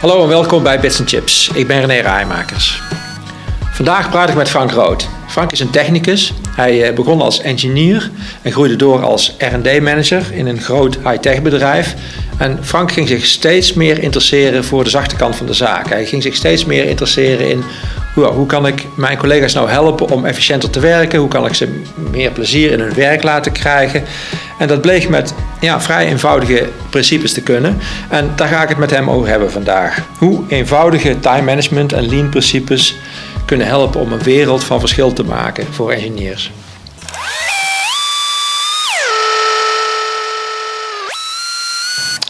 Hallo en welkom bij Bits Chips. Ik ben René Rijmakers. Vandaag praat ik met Frank Rood. Frank is een technicus. Hij eh, begon als engineer en groeide door als R&D-manager in een groot high-tech bedrijf. En Frank ging zich steeds meer interesseren voor de zachte kant van de zaak. Hij ging zich steeds meer interesseren in hoe, hoe kan ik mijn collega's nou helpen om efficiënter te werken? Hoe kan ik ze meer plezier in hun werk laten krijgen? En dat bleek met ja, vrij eenvoudige principes te kunnen. En daar ga ik het met hem over hebben vandaag. Hoe eenvoudige time management en lean principes kunnen helpen om een wereld van verschil te maken voor engineers.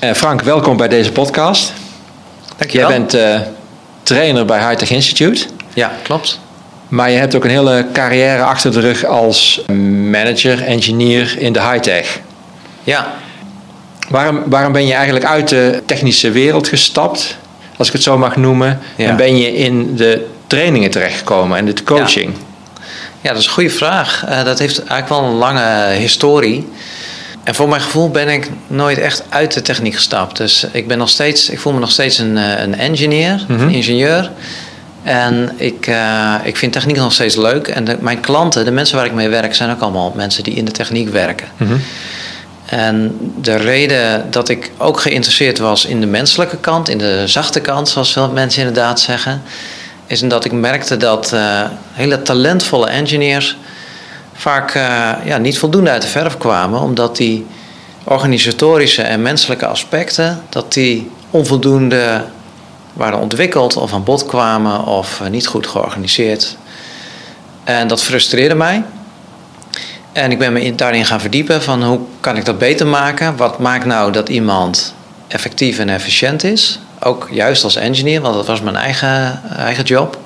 Uh, Frank, welkom bij deze podcast. Dankjewel. Jij bent uh, trainer bij Hightech Institute. Ja, klopt. Maar je hebt ook een hele carrière achter de rug als manager, engineer in de high-tech. Ja. Waarom, waarom ben je eigenlijk uit de technische wereld gestapt, als ik het zo mag noemen, Ja. en ben je in de trainingen terechtgekomen en de coaching? Ja, dat is een goede vraag. Eh, dat heeft eigenlijk wel een lange historie. En voor mijn gevoel ben ik nooit echt uit de techniek gestapt. Dus ik, ben nog steeds, ik voel me nog steeds een, eh, een engineer, Mhm. een ingenieur. En ik, eh, ik vind techniek nog steeds leuk. En de- mijn klanten, de mensen waar ik mee werk, zijn ook allemaal mensen die in de techniek werken. Mhm. En de reden dat ik ook geïnteresseerd was in de menselijke kant, in de zachte kant, zoals veel mensen inderdaad zeggen, is omdat ik merkte dat eh, hele talentvolle engineers vaak eh, ja, niet voldoende uit de verf kwamen, omdat die organisatorische en menselijke aspecten, dat die onvoldoende waren ontwikkeld of aan bod kwamen of eh, niet goed georganiseerd. En dat frustreerde mij. En ik ben me in- daarin gaan verdiepen van hoe kan ik dat beter maken? Wat maakt nou dat iemand effectief en efficiënt is? Ook juist als engineer, want dat was mijn eigen, eigen job.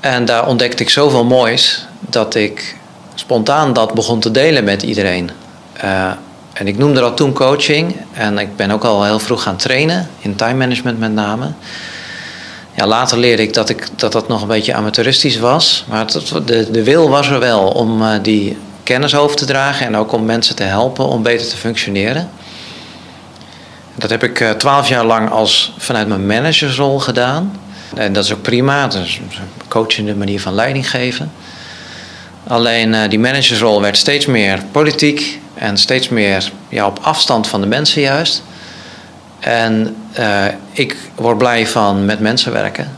En daar ontdekte ik zoveel moois dat ik spontaan dat begon te delen met iedereen. Eh, en ik noemde dat toen coaching. En ik ben ook al heel vroeg gaan trainen, in time management met name. Ja, later leerde ik dat, ik dat dat nog een beetje amateuristisch was. Maar de, de wil was er wel om eh, die kennis over te dragen en ook om mensen te helpen om beter te functioneren. Dat heb ik twaalf jaar lang als, vanuit mijn managersrol gedaan. En dat is ook prima, dat is een coachende manier van leiding geven. Alleen eh, die managersrol werd steeds meer politiek en steeds meer ja, op afstand van de mensen juist. En eh, ik word blij van met mensen werken.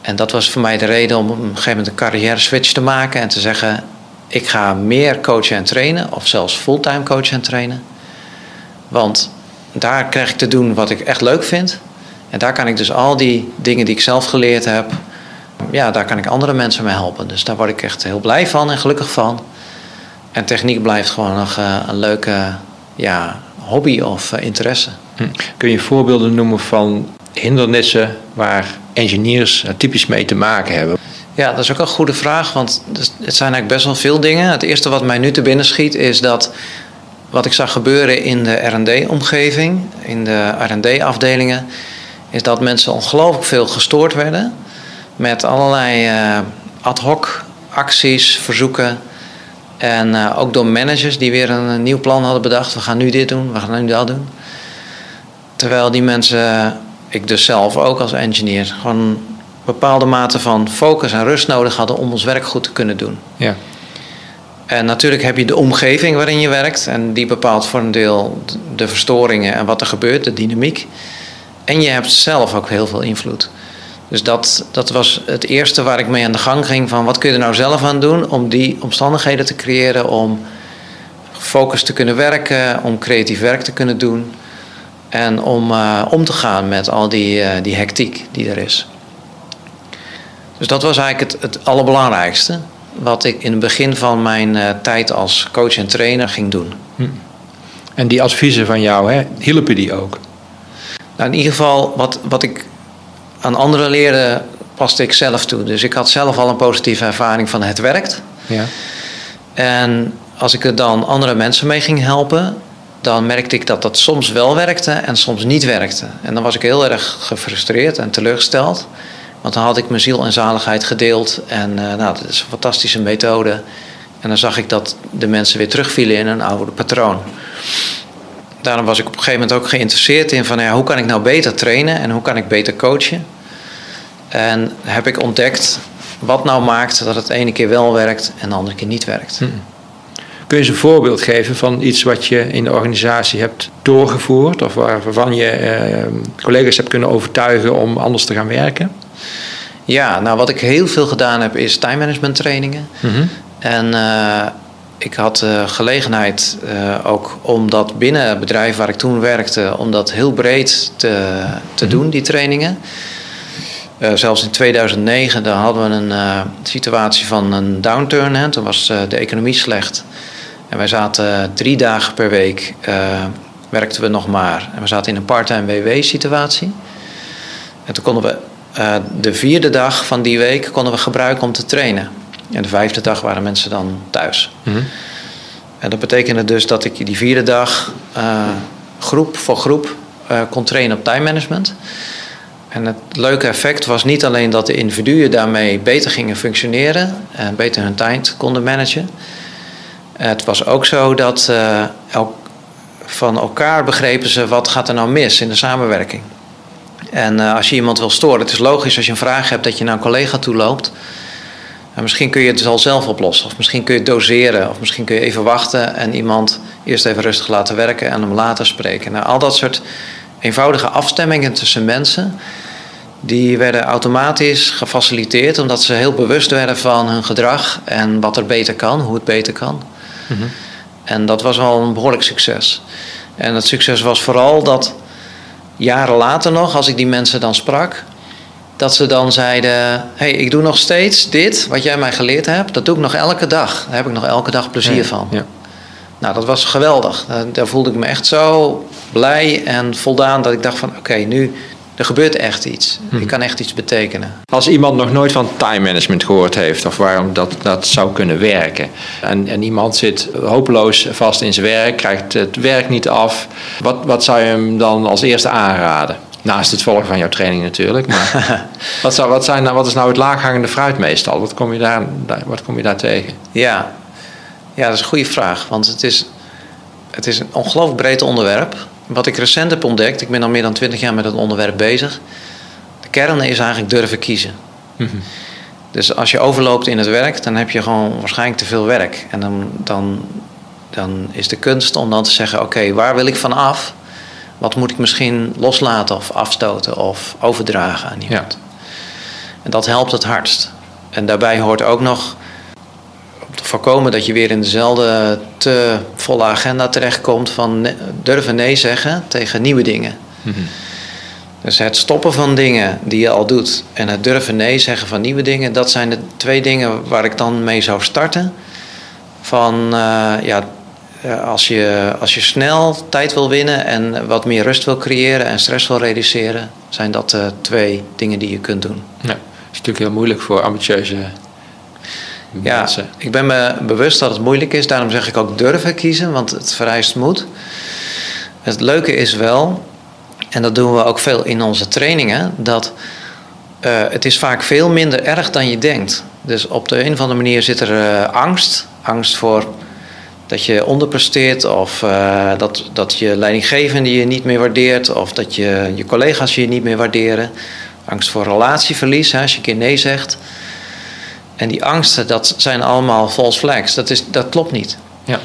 En dat was voor mij de reden om op een gegeven moment een carrière switch te maken en te zeggen: ik ga meer coachen en trainen, of zelfs fulltime coachen en trainen. Want daar krijg ik te doen wat ik echt leuk vind. En daar kan ik dus al die dingen die ik zelf geleerd heb, ja, daar kan ik andere mensen mee helpen. Dus daar word ik echt heel blij van en gelukkig van. En techniek blijft gewoon nog eh, een leuke ja, hobby of eh, interesse. Hm. Kun je voorbeelden noemen van hindernissen waar engineers eh, typisch mee te maken hebben? Ja, dat is ook een goede vraag, want het zijn eigenlijk best wel veel dingen. Het eerste wat mij nu te binnen schiet is dat wat ik zag gebeuren in de R&D-omgeving, in de R&D-afdelingen, is dat mensen ongelooflijk veel gestoord werden met allerlei ad hoc acties, verzoeken. En eh, ook door managers die weer een, nieuw plan hadden bedacht. We gaan nu dit doen, we gaan nu dat doen. Terwijl die mensen, ik dus zelf ook als engineer, gewoon een bepaalde mate van focus en rust nodig hadden om ons werk goed te kunnen doen. Ja. En natuurlijk heb je de omgeving waarin je werkt. En die bepaalt voor een deel de verstoringen en wat er gebeurt, de dynamiek. En je hebt zelf ook heel veel invloed. Dus dat, dat was het eerste waar ik mee aan de gang ging. Van wat kun je er nou zelf aan doen om die omstandigheden te creëren. Om gefocust te kunnen werken, om creatief werk te kunnen doen. En om uh, om te gaan met al die, uh, die hectiek die er is. Dus dat was eigenlijk het, het allerbelangrijkste wat ik in het begin van mijn uh, tijd als coach en trainer ging doen. Hm. En die adviezen van jou, hè, hielpen die ook? Nou, in ieder geval, wat, wat ik aan anderen leerde, paste ik zelf toe. Dus ik had zelf al een positieve ervaring van het werkt. Ja. En als ik er dan andere mensen mee ging helpen, dan merkte ik dat dat soms wel werkte en soms niet werkte. En dan was ik heel erg gefrustreerd en teleurgesteld. Want dan had ik mijn ziel en zaligheid gedeeld. En uh, nou, dat is een fantastische methode. En dan zag ik dat de mensen weer terugvielen in een oude patroon. Daarom was ik op een gegeven moment ook geïnteresseerd in van ja, hoe kan ik nou beter trainen en hoe kan ik beter coachen. En heb ik ontdekt wat nou maakt dat het ene keer wel werkt en de andere keer niet werkt. Hm. Kun je eens een voorbeeld geven van iets wat je in de organisatie hebt doorgevoerd of waarvan je eh, collega's hebt kunnen overtuigen om anders te gaan werken? Ja, nou wat ik heel veel gedaan heb is time management trainingen. Mhm. En uh, ik had uh, gelegenheid uh, ook om dat binnen het bedrijf waar ik toen werkte, om dat heel breed te, te mhm. doen, die trainingen. Uh, zelfs in 2009 dan hadden we een situatie van een downturn. Hè. Toen was de economie slecht. En wij zaten drie dagen per week, werkten we nog maar. En we zaten in een part-time WW-situatie. En toen konden we de vierde dag van die week konden we gebruiken om te trainen. En de vijfde dag waren mensen dan thuis. Mhm. En dat betekende dus dat ik die vierde dag uh, groep voor groep uh, kon trainen op time management. En het leuke effect was niet alleen dat de individuen daarmee beter gingen functioneren en beter hun tijd konden managen. Het was ook zo dat uh, elk, van elkaar begrepen ze wat gaat er nou mis in de samenwerking. En als je iemand wil storen, het is logisch als je een vraag hebt dat je naar een collega toe loopt en misschien kun je het dus al zelf oplossen. Of misschien kun je het doseren. Of misschien kun je even wachten en iemand eerst even rustig laten werken en hem later spreken. Nou, al dat soort eenvoudige afstemmingen tussen mensen. Die werden automatisch gefaciliteerd omdat ze heel bewust werden van hun gedrag en wat er beter kan, hoe het beter kan. Mhm. En dat was al een behoorlijk succes. En het succes was vooral dat jaren later nog, als ik die mensen dan sprak, dat ze dan zeiden: hey, ik doe nog steeds dit wat jij mij geleerd hebt, dat doe ik nog elke dag. Daar heb ik nog elke dag plezier van. Ja. Nou, dat was geweldig. Daar voelde ik me echt zo blij en voldaan dat ik dacht van oké, nu er gebeurt echt iets. Ik hm. kan echt iets betekenen. Als iemand nog nooit van time management gehoord heeft of waarom dat, dat zou kunnen werken. En, en iemand zit hopeloos vast in zijn werk, krijgt het werk niet af. Wat, wat zou je hem dan als eerste aanraden? Naast het volgen van jouw training natuurlijk. Maar wat, zou, wat, zijn, nou, wat is nou het laaghangende fruit meestal? Wat kom je daar, wat kom je daar tegen? Ja. ja, dat is een goede vraag. Want het is, het is een ongelooflijk breed onderwerp. Wat ik recent heb ontdekt, ik ben al meer dan twintig jaar met het onderwerp bezig. De kern is eigenlijk durven kiezen. Mhm. Dus als je overloopt in het werk, dan heb je gewoon waarschijnlijk te veel werk. En dan, dan, dan is de kunst om dan te zeggen: oké, waar wil ik van af? Wat moet ik misschien loslaten of afstoten of overdragen aan iemand? Ja. En dat helpt het hardst. En daarbij hoort ook nog te voorkomen dat je weer in dezelfde te volle agenda terechtkomt van durven nee zeggen tegen nieuwe dingen. Mhm. Dus het stoppen van dingen die je al doet en het durven nee zeggen van nieuwe dingen, dat zijn de twee dingen waar ik dan mee zou starten. Van uh, ja, eh, als, je, als je snel tijd wil winnen en wat meer rust wil creëren en stress wil reduceren, zijn dat uh, twee dingen die je kunt doen. Ja, dat is natuurlijk heel moeilijk voor ambitieuze ja, mensen. Ik ben me bewust dat het moeilijk is, daarom zeg ik ook durven kiezen, want het vereist moed. Het leuke is wel, en dat doen we ook veel in onze trainingen, dat uh, het is vaak veel minder erg dan je denkt. Dus op de een of andere manier zit er angst, angst voor dat je onderpresteert of uh, dat, dat je leidinggevende je niet meer waardeert of dat je, je collega's je niet meer waarderen. Angst voor relatieverlies, hè, als je een keer nee zegt. En die angsten, dat zijn allemaal false flags. Dat, is, dat klopt niet. Ja.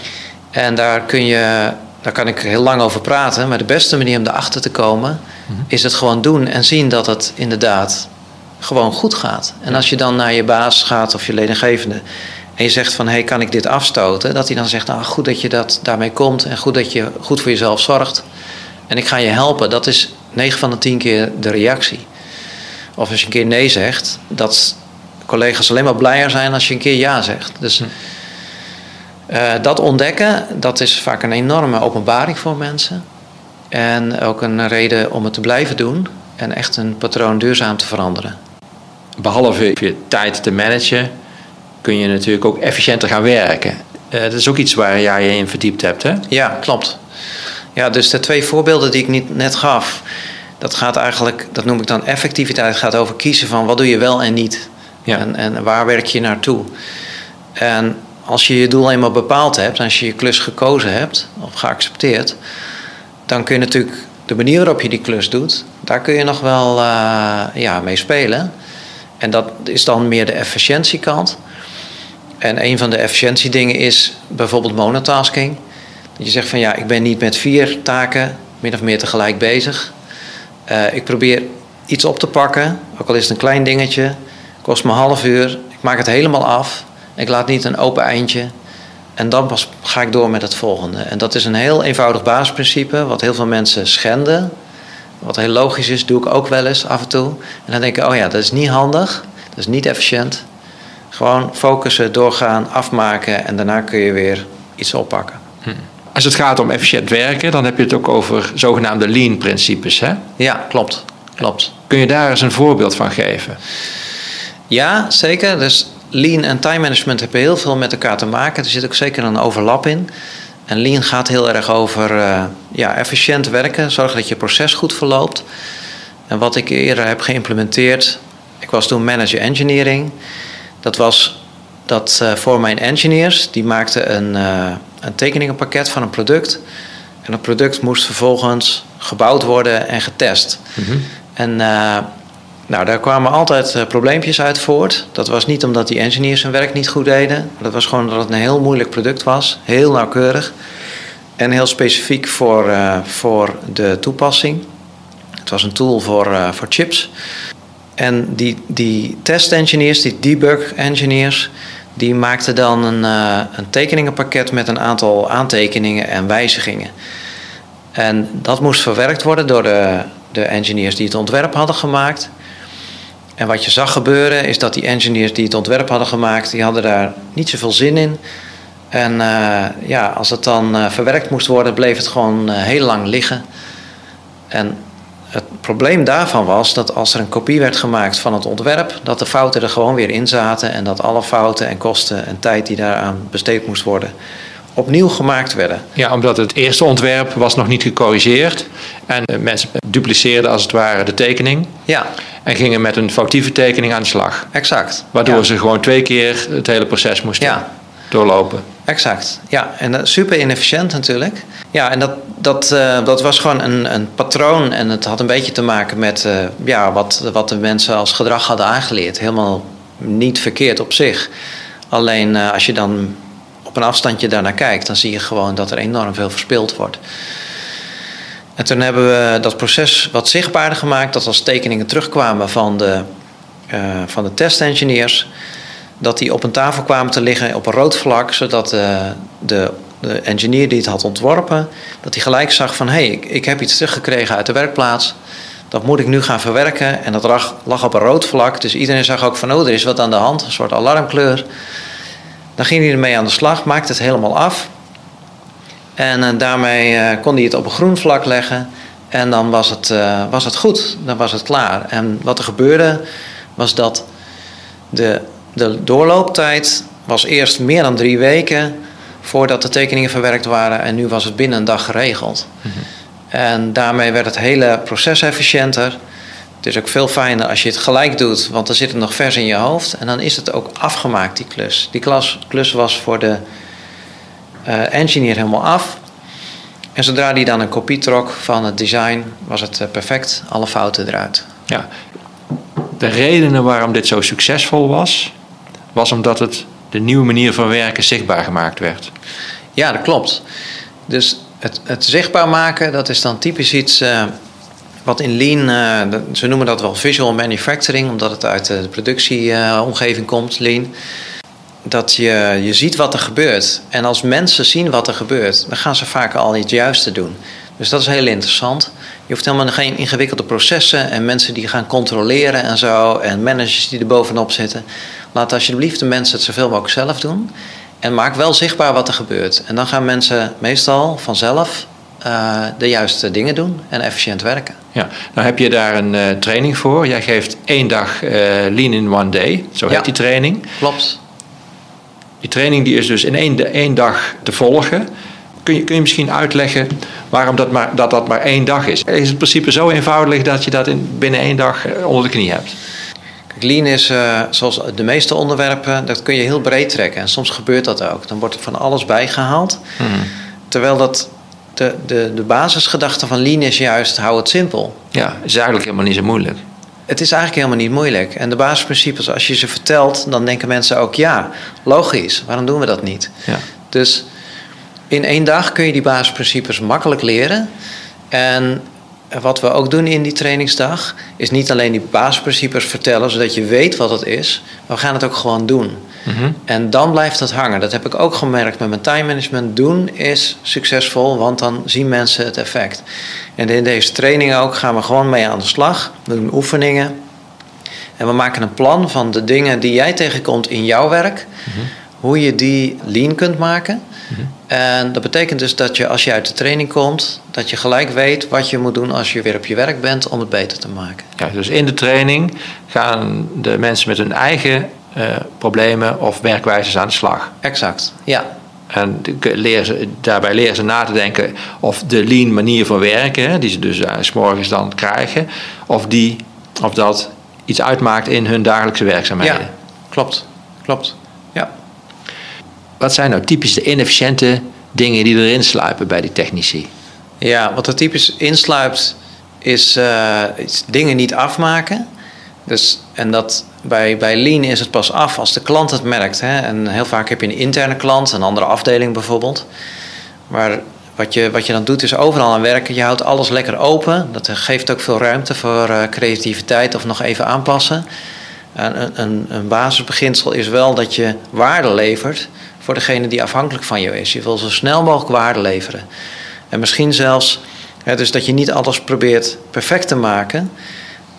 En daar, kun je, daar kan ik heel lang over praten. Maar de beste manier om erachter te komen... Mhm. is het gewoon doen en zien dat het inderdaad gewoon goed gaat. En als je dan naar je baas gaat of je leidinggevende en je zegt van, hé, hey, kan ik dit afstoten? Dat hij dan zegt, nou, goed dat je dat daarmee komt en goed dat je goed voor jezelf zorgt. En ik ga je helpen. Dat is 9 van de 10 keer de reactie. Of als je een keer nee zegt, dat collega's alleen maar blijer zijn als je een keer ja zegt. Dus uh, dat ontdekken, dat is vaak een enorme openbaring voor mensen. En ook een reden om het te blijven doen en echt een patroon duurzaam te veranderen. Behalve je tijd te managen, kun je natuurlijk ook efficiënter gaan werken. Uh, dat is ook iets waar jij je in verdiept hebt, hè? Ja, klopt. Ja, dus de twee voorbeelden die ik niet, net gaf, dat gaat eigenlijk, dat noem ik dan effectiviteit, het gaat over kiezen van wat doe je wel en niet. Ja. En, en waar werk je naartoe. En als je je doel eenmaal bepaald hebt, als je je klus gekozen hebt of geaccepteerd, dan kun je natuurlijk de manier waarop je die klus doet, daar kun je nog wel uh, ja, mee spelen. En dat is dan meer de efficiëntiekant. En een van de efficiëntiedingen is bijvoorbeeld monotasking. Dat je zegt van ja, ik ben niet met vier taken min of meer tegelijk bezig. Uh, ik probeer iets op te pakken, ook al is het een klein dingetje. Kost me een half uur. Ik maak het helemaal af. Ik laat niet een open eindje. En dan pas ga ik door met het volgende. En dat is een heel eenvoudig basisprincipe, wat heel veel mensen schenden. Wat heel logisch is, doe ik ook wel eens af en toe. En dan denk ik, oh ja, dat is niet handig, dat is niet efficiënt. Gewoon focussen, doorgaan, afmaken en daarna kun je weer iets oppakken. Hm. Als het gaat om efficiënt werken, dan heb je het ook over zogenaamde lean-principes, hè? Ja, klopt. klopt. Kun je daar eens een voorbeeld van geven? Ja, zeker. Dus lean en time management hebben heel veel met elkaar te maken. Er zit ook zeker een overlap in. En lean gaat heel erg over uh, ja, efficiënt werken, zorgen dat je proces goed verloopt. En wat ik eerder heb geïmplementeerd, ik was toen manager engineering. Dat was dat uh, voor mijn engineers, die maakten een, uh, een tekeningenpakket van een product. En dat product moest vervolgens gebouwd worden en getest. Mm -hmm. En nou, daar kwamen altijd probleempjes uit voort. Dat was niet omdat die engineers hun werk niet goed deden. Dat was gewoon dat het een heel moeilijk product was. Heel nauwkeurig. En heel specifiek voor, voor de toepassing. Het was een tool voor, voor chips. En die, die test engineers, die debug engineers... die maakten dan een, een tekeningenpakket met een aantal aantekeningen en wijzigingen. En dat moest verwerkt worden door de, de engineers die het ontwerp hadden gemaakt... En wat je zag gebeuren is dat die engineers die het ontwerp hadden gemaakt, die hadden daar niet zoveel zin in. En uh, ja, als het dan uh, verwerkt moest worden, bleef het gewoon heel lang liggen. En het probleem daarvan was dat als er een kopie werd gemaakt van het ontwerp, dat de fouten er gewoon weer in zaten en dat alle fouten en kosten en tijd die daaraan besteed moest worden, opnieuw gemaakt werden. Ja, omdat het eerste ontwerp was nog niet gecorrigeerd en mensen dupliceerden als het ware de tekening. Ja. En gingen met een foutieve tekening aan de slag. Exact. Waardoor ja. ze gewoon twee keer het hele proces moesten ja. doorlopen. Exact, ja. En super inefficiënt natuurlijk. Ja, en dat, dat, uh, dat was gewoon een, een patroon. En het had een beetje te maken met uh, ja, wat, wat de mensen als gedrag hadden aangeleerd. Helemaal niet verkeerd op zich. Alleen uh, als je dan op een afstandje daarnaar kijkt, dan zie je gewoon dat er enorm veel verspild wordt. En toen hebben we dat proces wat zichtbaarder gemaakt, dat als tekeningen terugkwamen van de, van de testengineers, dat die op een tafel kwamen te liggen op een rood vlak, zodat uh, de, de engineer die het had ontworpen, dat hij gelijk zag van hé, hey, ik, ik heb iets teruggekregen uit de werkplaats. Dat moet ik nu gaan verwerken. En dat lag, lag op een rood vlak. Dus iedereen zag ook van, oh, er is wat aan de hand. Een soort alarmkleur. Dan ging hij ermee aan de slag, maakte het helemaal af. En uh, daarmee uh, kon hij het op een groen vlak leggen. En dan was het, was het goed, dan was het klaar. En wat er gebeurde was dat de, de doorlooptijd was eerst meer dan drie weken voordat de tekeningen verwerkt waren. En nu was het binnen een dag geregeld. Mm -hmm. En daarmee werd het hele proces efficiënter. Het is ook veel fijner als je het gelijk doet, want dan zit het nog vers in je hoofd. En dan is het ook afgemaakt, die klus. Die klas, klus was voor de uh, engineer helemaal af. En zodra die dan een kopie trok van het design, was het uh, perfect. Alle fouten eruit. Ja. De redenen waarom dit zo succesvol was, was omdat het de nieuwe manier van werken zichtbaar gemaakt werd. Ja, dat klopt. Dus het, het zichtbaar maken, dat is dan typisch iets uh, wat in Lean, uh, ze noemen dat wel visual manufacturing, omdat het uit de productieomgeving komt, Lean. Dat je, je ziet wat er gebeurt. En als mensen zien wat er gebeurt, dan gaan ze vaak al iets juiste doen. Dus dat is heel interessant. Je hoeft helemaal geen ingewikkelde processen en mensen die gaan controleren en zo. En managers die er bovenop zitten. Laat alsjeblieft de mensen het zoveel mogelijk zelf doen. En maak wel zichtbaar wat er gebeurt. En dan gaan mensen meestal vanzelf uh, de juiste dingen doen en efficiënt werken. Ja, nou heb je daar een uh, training voor. Jij geeft één dag uh, Lean in One Day. Zo heet Ja. die training. Klopt. Die training die is dus in één, één dag te volgen. Kun je, kun je misschien uitleggen waarom dat maar, dat, dat maar één dag is? Is het principe zo eenvoudig dat je dat in, binnen één dag eh, onder de knie hebt? Lean is, uh, zoals de meeste onderwerpen, dat kun je heel breed trekken. En soms gebeurt dat ook. Dan wordt er van alles bijgehaald. Hmm. Terwijl dat de, de, de basisgedachte van Lean is juist, hou het simpel. Ja, is eigenlijk helemaal niet zo moeilijk. Het is eigenlijk helemaal niet moeilijk. En de basisprincipes, als je ze vertelt, dan denken mensen ook ja, logisch, waarom doen we dat niet? Ja. Dus in één dag kun je die basisprincipes makkelijk leren. En wat we ook doen in die trainingsdag, is niet alleen die basisprincipes vertellen, zodat je weet wat het is, maar we gaan het ook gewoon doen. Mhm. En dan blijft het hangen. Dat heb ik ook gemerkt met mijn time management. Doen is succesvol, want dan zien mensen het effect. En in deze training ook gaan we gewoon mee aan de slag. We doen oefeningen. En we maken een plan van de dingen die jij tegenkomt in jouw werk. Mhm. Hoe je die lean kunt maken. Mhm. En dat betekent dus dat je als je uit de training komt, dat je gelijk weet wat je moet doen als je weer op je werk bent om het beter te maken. Ja, dus in de training gaan de mensen met hun eigen uh, problemen of werkwijzes aan de slag. Exact, ja. En ze, daarbij leren ze na te denken of de lean manier van werken, die ze dus uh, s morgens dan krijgen, of, die, of dat iets uitmaakt in hun dagelijkse werkzaamheden. Ja, klopt, klopt. Wat zijn nou typisch de inefficiënte dingen die erin sluipen bij die technici? Ja, wat er typisch insluipt is, uh, is dingen niet afmaken. Dus, en dat, bij, bij Lean is het pas af als de klant het merkt. Hè? En heel vaak heb je een interne klant, een andere afdeling bijvoorbeeld. Maar wat je, wat je dan doet is overal aan werken. Je houdt alles lekker open. Dat geeft ook veel ruimte voor uh, creativiteit of nog even aanpassen. een, een, een basisbeginsel is wel dat je waarde levert voor degene die afhankelijk van jou is. Je wil zo snel mogelijk waarde leveren. En misschien zelfs, dus dat je niet alles probeert perfect te maken.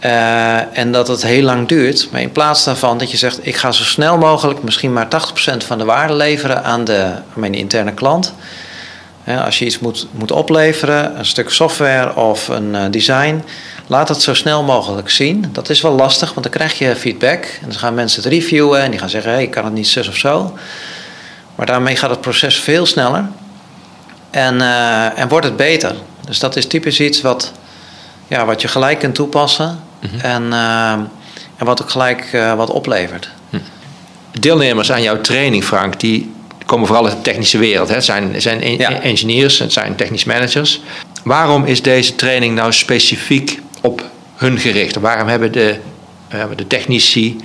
Uh, en dat het heel lang duurt. Maar in plaats daarvan dat je zegt: ik ga zo snel mogelijk, misschien maar 80% van de waarde leveren aan, de, mijn interne klant. als je iets moet, moet opleveren, een stuk software of een uh, design, laat het zo snel mogelijk zien. Dat is wel lastig, want dan krijg je feedback. En dan gaan mensen het reviewen en die gaan zeggen: hey, ik kan het niet zus of zo. Maar daarmee gaat het proces veel sneller en, uh, en wordt het beter. Dus dat is typisch iets wat, ja, wat je gelijk kunt toepassen Mhm. en, uh, en wat ook gelijk uh, wat oplevert. Hm. Deelnemers aan jouw training, Frank, die komen vooral uit de technische wereld. Het zijn, zijn engineers, het zijn technisch managers. Waarom is deze training nou specifiek op hun gericht? Waarom hebben de, uh, de technici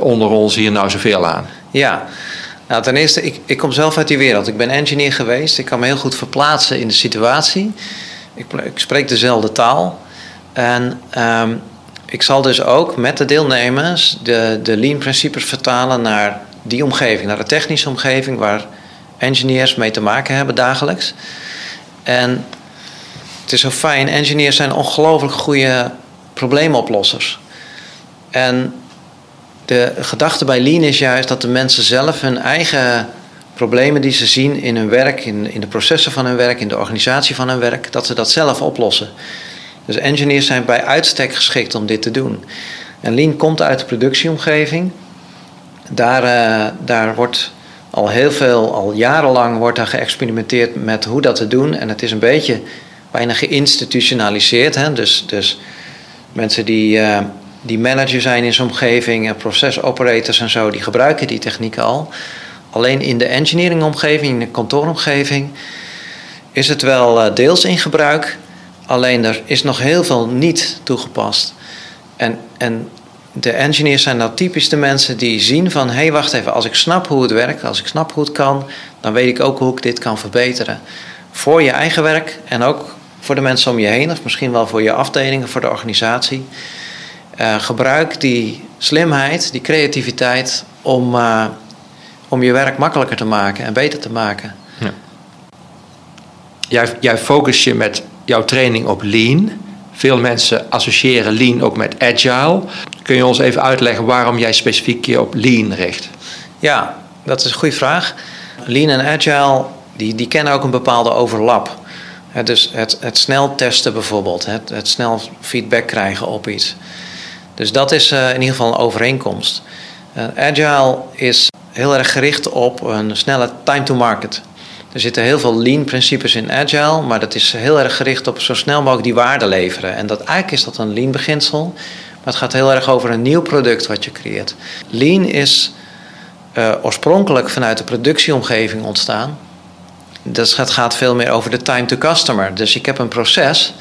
onder ons hier nou zoveel aan? Ja, nou, ten eerste, ik, ik kom zelf uit die wereld. Ik ben engineer geweest. Ik kan me heel goed verplaatsen in de situatie. Ik, spreek dezelfde taal. En um, ik zal dus ook met de deelnemers de, de lean-principes vertalen naar die omgeving, naar de technische omgeving waar engineers mee te maken hebben dagelijks. En het is zo fijn, engineers zijn ongelooflijk goede probleemoplossers. En de gedachte bij Lean is juist dat de mensen zelf hun eigen problemen die ze zien in hun werk, in, in de processen van hun werk, in de organisatie van hun werk, dat ze dat zelf oplossen. Dus engineers zijn bij uitstek geschikt om dit te doen. En Lean komt uit de productieomgeving. Daar, uh, daar wordt al heel veel, al jarenlang wordt daar geëxperimenteerd met hoe dat te doen. En het is een beetje bijna geïnstitutionaliseerd. Hè? Dus, dus mensen die, uh, die manager zijn in zo'n omgeving, procesoperators en zo, die gebruiken die technieken al. Alleen in de engineeringomgeving, in de kantooromgeving, is het wel uh, deels in gebruik. Alleen er is nog heel veel niet toegepast. En, en de engineers zijn nou typisch de mensen die zien van... hé, hey, wacht even, als ik snap hoe het werkt, als ik snap hoe het kan... dan weet ik ook hoe ik dit kan verbeteren. Voor je eigen werk en ook voor de mensen om je heen... of misschien wel voor je afdeling of voor de organisatie. Uh, gebruik die slimheid, die creativiteit... om, uh, om je werk makkelijker te maken en beter te maken. Ja. Jij, jij focus je met jouw training op lean. Veel mensen associëren lean ook met agile. Kun je ons even uitleggen waarom jij specifiek je op lean richt? Ja, dat is een goede vraag. Lean en agile die, die kennen ook een bepaalde overlap. dus het, het snel testen bijvoorbeeld, het, het snel feedback krijgen op iets. Dus dat is uh, in ieder geval een overeenkomst. Uh, agile is heel erg gericht op een snelle time to market. Er zitten heel veel lean principes in agile, maar dat is heel erg gericht op zo snel mogelijk die waarde leveren. En dat, eigenlijk is dat een lean beginsel, maar het gaat heel erg over een nieuw product wat je creëert. Lean is uh, oorspronkelijk vanuit de productieomgeving ontstaan. Dus het gaat veel meer over de time to customer. Dus ik heb een proces.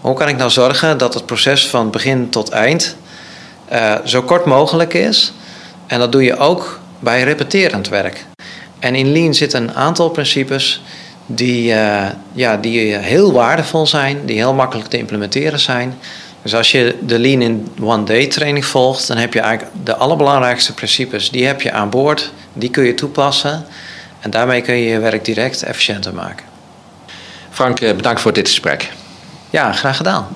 Hoe kan ik nou zorgen dat het proces van begin tot eind uh, zo kort mogelijk is? En dat doe je ook bij repeterend werk. En in Lean zitten een aantal principes die, uh, ja, die heel waardevol zijn, die heel makkelijk te implementeren zijn. Dus als je de Lean in One Day training volgt, dan heb je eigenlijk de allerbelangrijkste principes, die heb je aan boord, die kun je toepassen. En daarmee kun je je werk direct efficiënter maken. Frank, eh, bedankt voor dit gesprek. Ja, graag gedaan.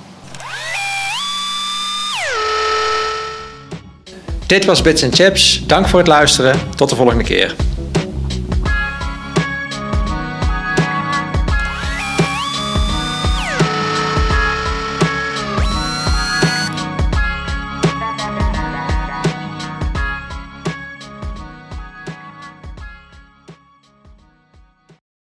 Dit was Bits Chips. Dank voor het luisteren. Tot de volgende keer.